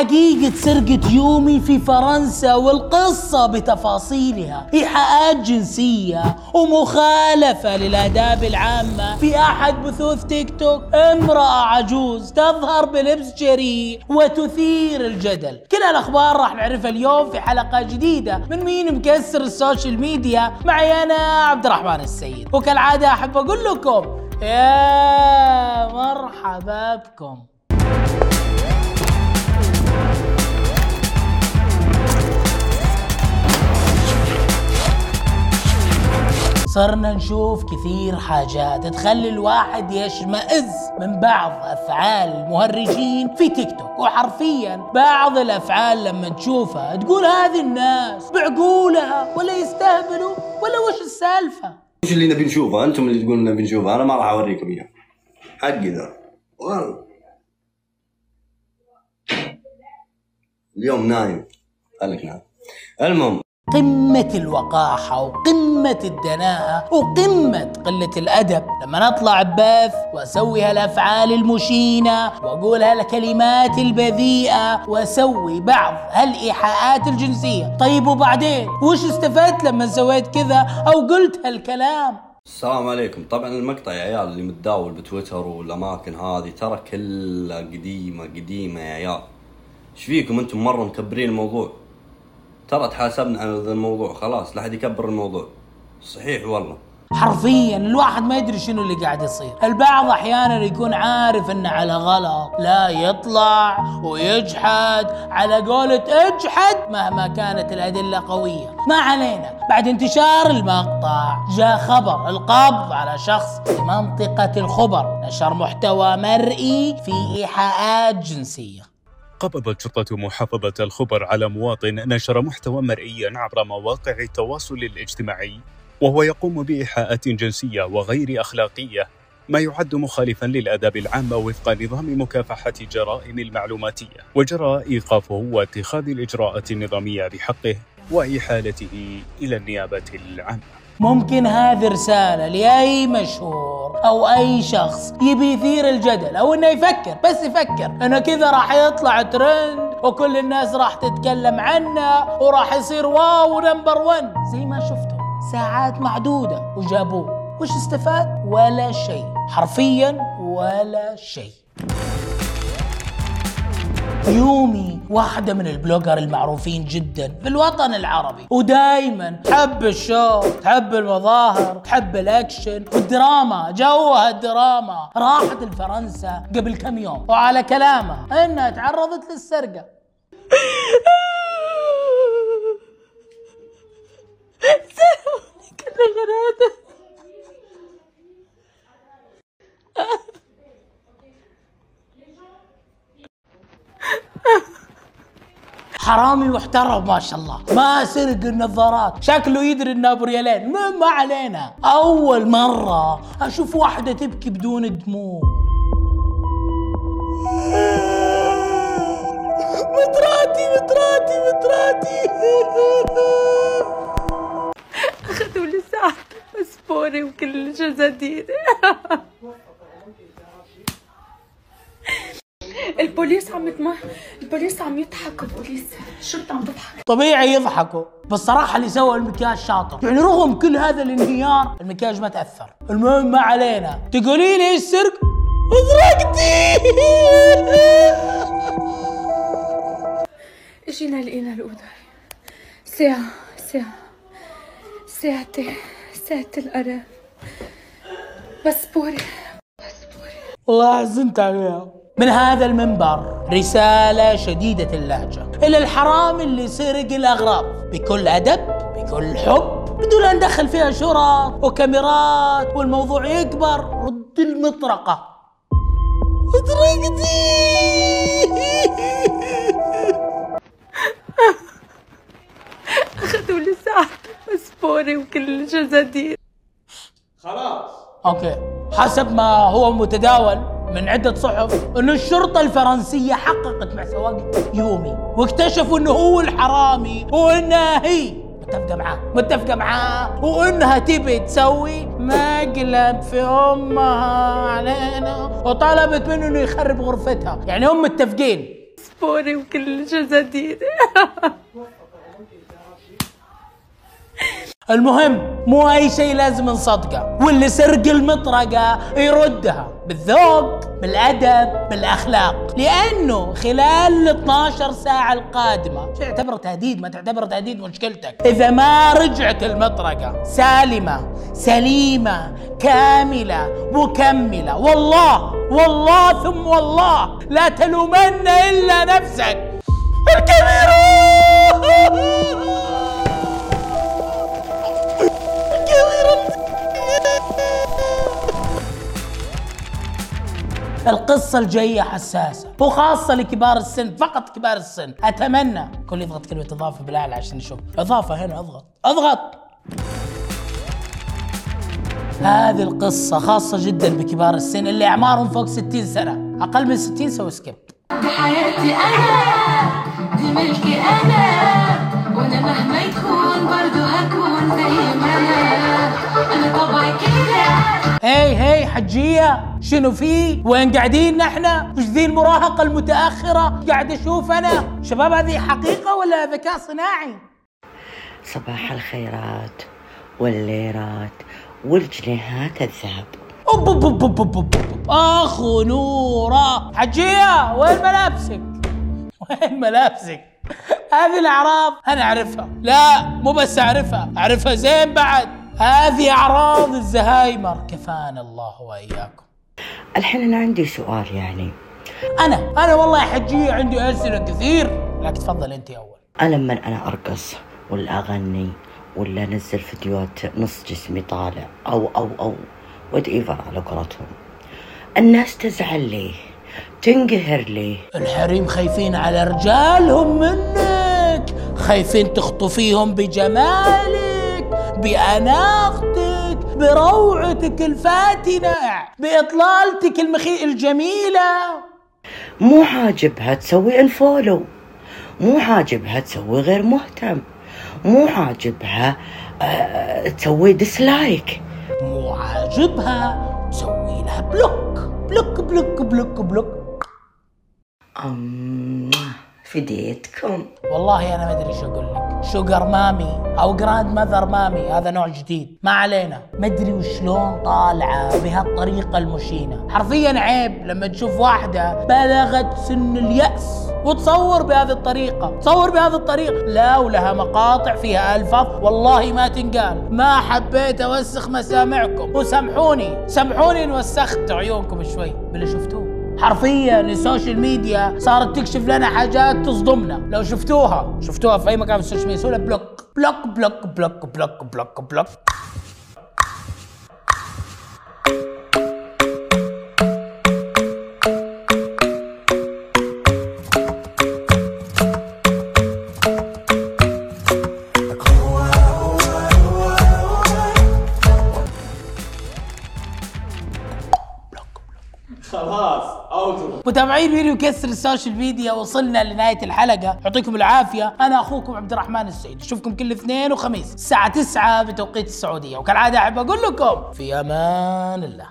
حقيقة سرقة يومي في فرنسا والقصة بتفاصيلها. إيحاءات جنسية ومخالفة للآداب العامة. في أحد بثوث تيك توك امرأة عجوز تظهر بلبس جريء وتثير الجدل. كل الأخبار راح نعرفها اليوم في حلقة جديدة من مين مكسر ال social media معي أنا عبد الرحمن السيد. وكالعادة أحب أقول لكم يا مرحبا بكم. صرنا نشوف كثير حاجات تخلي الواحد يشمئز من بعض أفعال المهرجين في تيك توك. وحرفيا بعض الأفعال لما تشوفها تقول هذه الناس بعقولها ولا يستهبلوا ولا وش السالفة؟ وش اللي نبي نشوفه؟ أنتم اللي تقولون نبي نشوفه. أنا ما راح أوريكم إياه. حقي ذا. اليوم نايم. خليك نايم. المهم قمة الوقاحة وقمة الدناءة وقمة قلة الأدب. لما نطلع ببث وأسوي هالأفعال المشينة وأقول هالكلمات البذيئة وأسوي بعض هالإيحاءات الجنسية. طيب وبعدين؟ وش استفدت لما سويت كذا أو قلت هالكلام؟ السلام عليكم. طبعا المقطع يا عيال اللي متداول بتويتر والأماكن هذه ترى كلها قديمة قديمة يا عيال. إيش فيكم أنتم مرة مكبرين الموضوع؟ ترى تحاسبنا على هذا الموضوع خلاص لا حد يكبر الموضوع. صحيح والله. حرفيا الواحد ما يدري شنو اللي قاعد يصير. البعض أحيانا يكون عارف إنه على غلط لا يطلع ويجحد على قولة اجحد مهما كانت الأدلة قوية. ما علينا. بعد انتشار المقطع جاء خبر القبض على شخص في منطقة الخبر نشر محتوى مرئي في إيحاءات جنسية. قبضت شرطة محافظة الخبر على مواطن نشر محتوى مرئيا عبر مواقع التواصل الاجتماعي وهو يقوم بإيحاءات جنسية وغير أخلاقية ما يعد مخالفا للآداب العامة وفق نظام مكافحة الجرائم المعلوماتية وجرى إيقافه واتخاذ الإجراءات النظامية بحقه وإحالته إلى النيابة العامة. ممكن هذه رسالة لأي مشهور أو أي شخص يبي يثير الجدل أو إنه يفكر بس يفكر إنه كذا راح يطلع ترند وكل الناس راح تتكلم عنه وراح يصير wow number one. زي ما شفتوا ساعات معدودة وجابوه. وش استفاد؟ ولا شيء حرفيا ولا شيء. يومي واحدة من ال blogger المعروفين جدا في الوطن العربي. ودايما تحب ال show تحب المظاهر تحب الأكشن والدراما. جوها الدراما راحت لفرنسا قبل كم يوم. وعلى كلامها إنها تعرضت للسرقة. كل حرامي محترم ما شاء الله. ما سرق النظارات. شكله يدري انها بريالين ما, ما علينا. أول مرة أشوف واحدة تبكي بدون دموع. متراتي متراتي متراتي. أخذوا لي ساعة وكل جسدي البوليس عم يتم... البوليس عم يضحك البوليس الشرطة عم تضحك. طبيعي يضحكوا بس صراحة اللي سوى المكياج شاطر. يعني رغم كل هذا الانهيار المكياج ما تأثر. المهم ما علينا. تقولي لي إيش سرق سرقتي إجينا لقينا الأوضة. ساعة ساعة ساعتي ساعة القرار باسبوري باسبوري والله حزنت عليها. من هذا المنبر رسالة شديدة اللهجة. إلى الحرام اللي سرق الأغراض. بكل أدب بكل حب. بدون أن ندخل فيها شرط وكاميرات والموضوع يكبر. رد المطرقة. مطرقتي أخذوا لي ساعة باسبوري وكل جسدي. أوكي. حسب ما هو متداول. من عدة صحف انه الشرطة الفرنسية حققت مع سواق يومي واكتشفوا إنه هو الحرامي وإنها هي. متفقة معاه؟ متفقة معاه. وإنها تبي تسوي مقلب في أمها علينا. وطلبت منه إنه يخرب غرفتها. يعني هم متفقين. سبوري وكل جسدي المهم مو أي شيء لازم نصدقه. واللي سرق المطرقة يردها. بالذوق بالأدب بالأخلاق. لأنه خلال ال 12 ساعة القادمة تعتبر تهديد ما تعتبر تهديد مشكلتك. إذا ما رجعت المطرقة سالمة سليمة كاملة مكملة. والله والله ثم والله لا تلومن إلا نفسك. الكبيرون القصة الجاية حساسة. وخاصة لكبار السن فقط كبار السن. أتمنى كل يضغط كلمة إضافة بالأعلى عشان نشوف. إضافة هنا أضغط. أضغط! هذه القصة خاصة جدا بكبار السن اللي أعمارهم فوق 60 سنة. أقل من 60 سوي سكيب. دي حياتي أنا دي ملكي أنا وأنا مهما يكون برضو هكون زي ما أنا أنا طبعي كده هي هي حجية. شنو في؟ وين قاعدين نحن؟ وش ذي المراهقة المتأخرة؟ قاعد أشوف أنا. شباب هذه حقيقة ولا ذكاء صناعي؟ صباح الخيرات والليرات. والجنيهات الذهب. أخو نورة. حجية وين ملابسك؟ وين ملابسك؟ هذه الأعراض. أنا أعرفها. لا مو بس أعرفها. أعرفها زين بعد. هذه أعراض الزهايمر. كفانا الله وإياكم. الحين أنا عندي سؤال يعني. أنا أنا والله يا حجيه عندي أسئلة كثير. لكن تفضل أنت أول. أنا لما أنا أرقص ولا أغني ولا أنزل فيديوهات نص جسمي طالع أو أو أو whatever على قولتهم. الناس تزعل ليه؟ تنقهر ليه؟ الحريم خايفين على رجالهم منك خايفين تخطفيهم بجمالك. بأناقتك بروعتك الفاتنة بإطلالتك المخي الجميلة. مو عاجبها تسوي unfollow مو عاجبها تسوي غير مهتم مو عاجبها آه تسوي dislike مو عاجبها تسوي لها block block block block block. أم فديتكم. والله أنا ما أدري شو أقول لك. sugar mommy أو grandmother mommy هذا نوع جديد. ما علينا. ما أدري وشلون طالعة بهالطريقة المشينة. حرفيا عيب لما تشوف واحدة بلغت سن اليأس وتصور بهذه الطريقة. تصور بهذه الطريقة. لا ولها مقاطع فيها ألفاظ والله ما تنقال. ما حبيت أوسخ مسامعكم. وسامحوني. سامحوني إن وسخت عيونكم شوي. باللي شفتوه. حرفيا ال social media صارت تكشف لنا حاجات تصدمنا. لو شفتوها شفتوها في أي مكان في ال social media سووا لها block. block block block block block block متابعين فيديو كسر ال social media وصلنا لنهاية الحلقة. يعطيكم العافية. أنا أخوكم عبد الرحمن السعيد. أشوفكم كل اثنين وخميس الساعة 9 بتوقيت السعودية. وكالعادة أحب أقول لكم في أمان الله.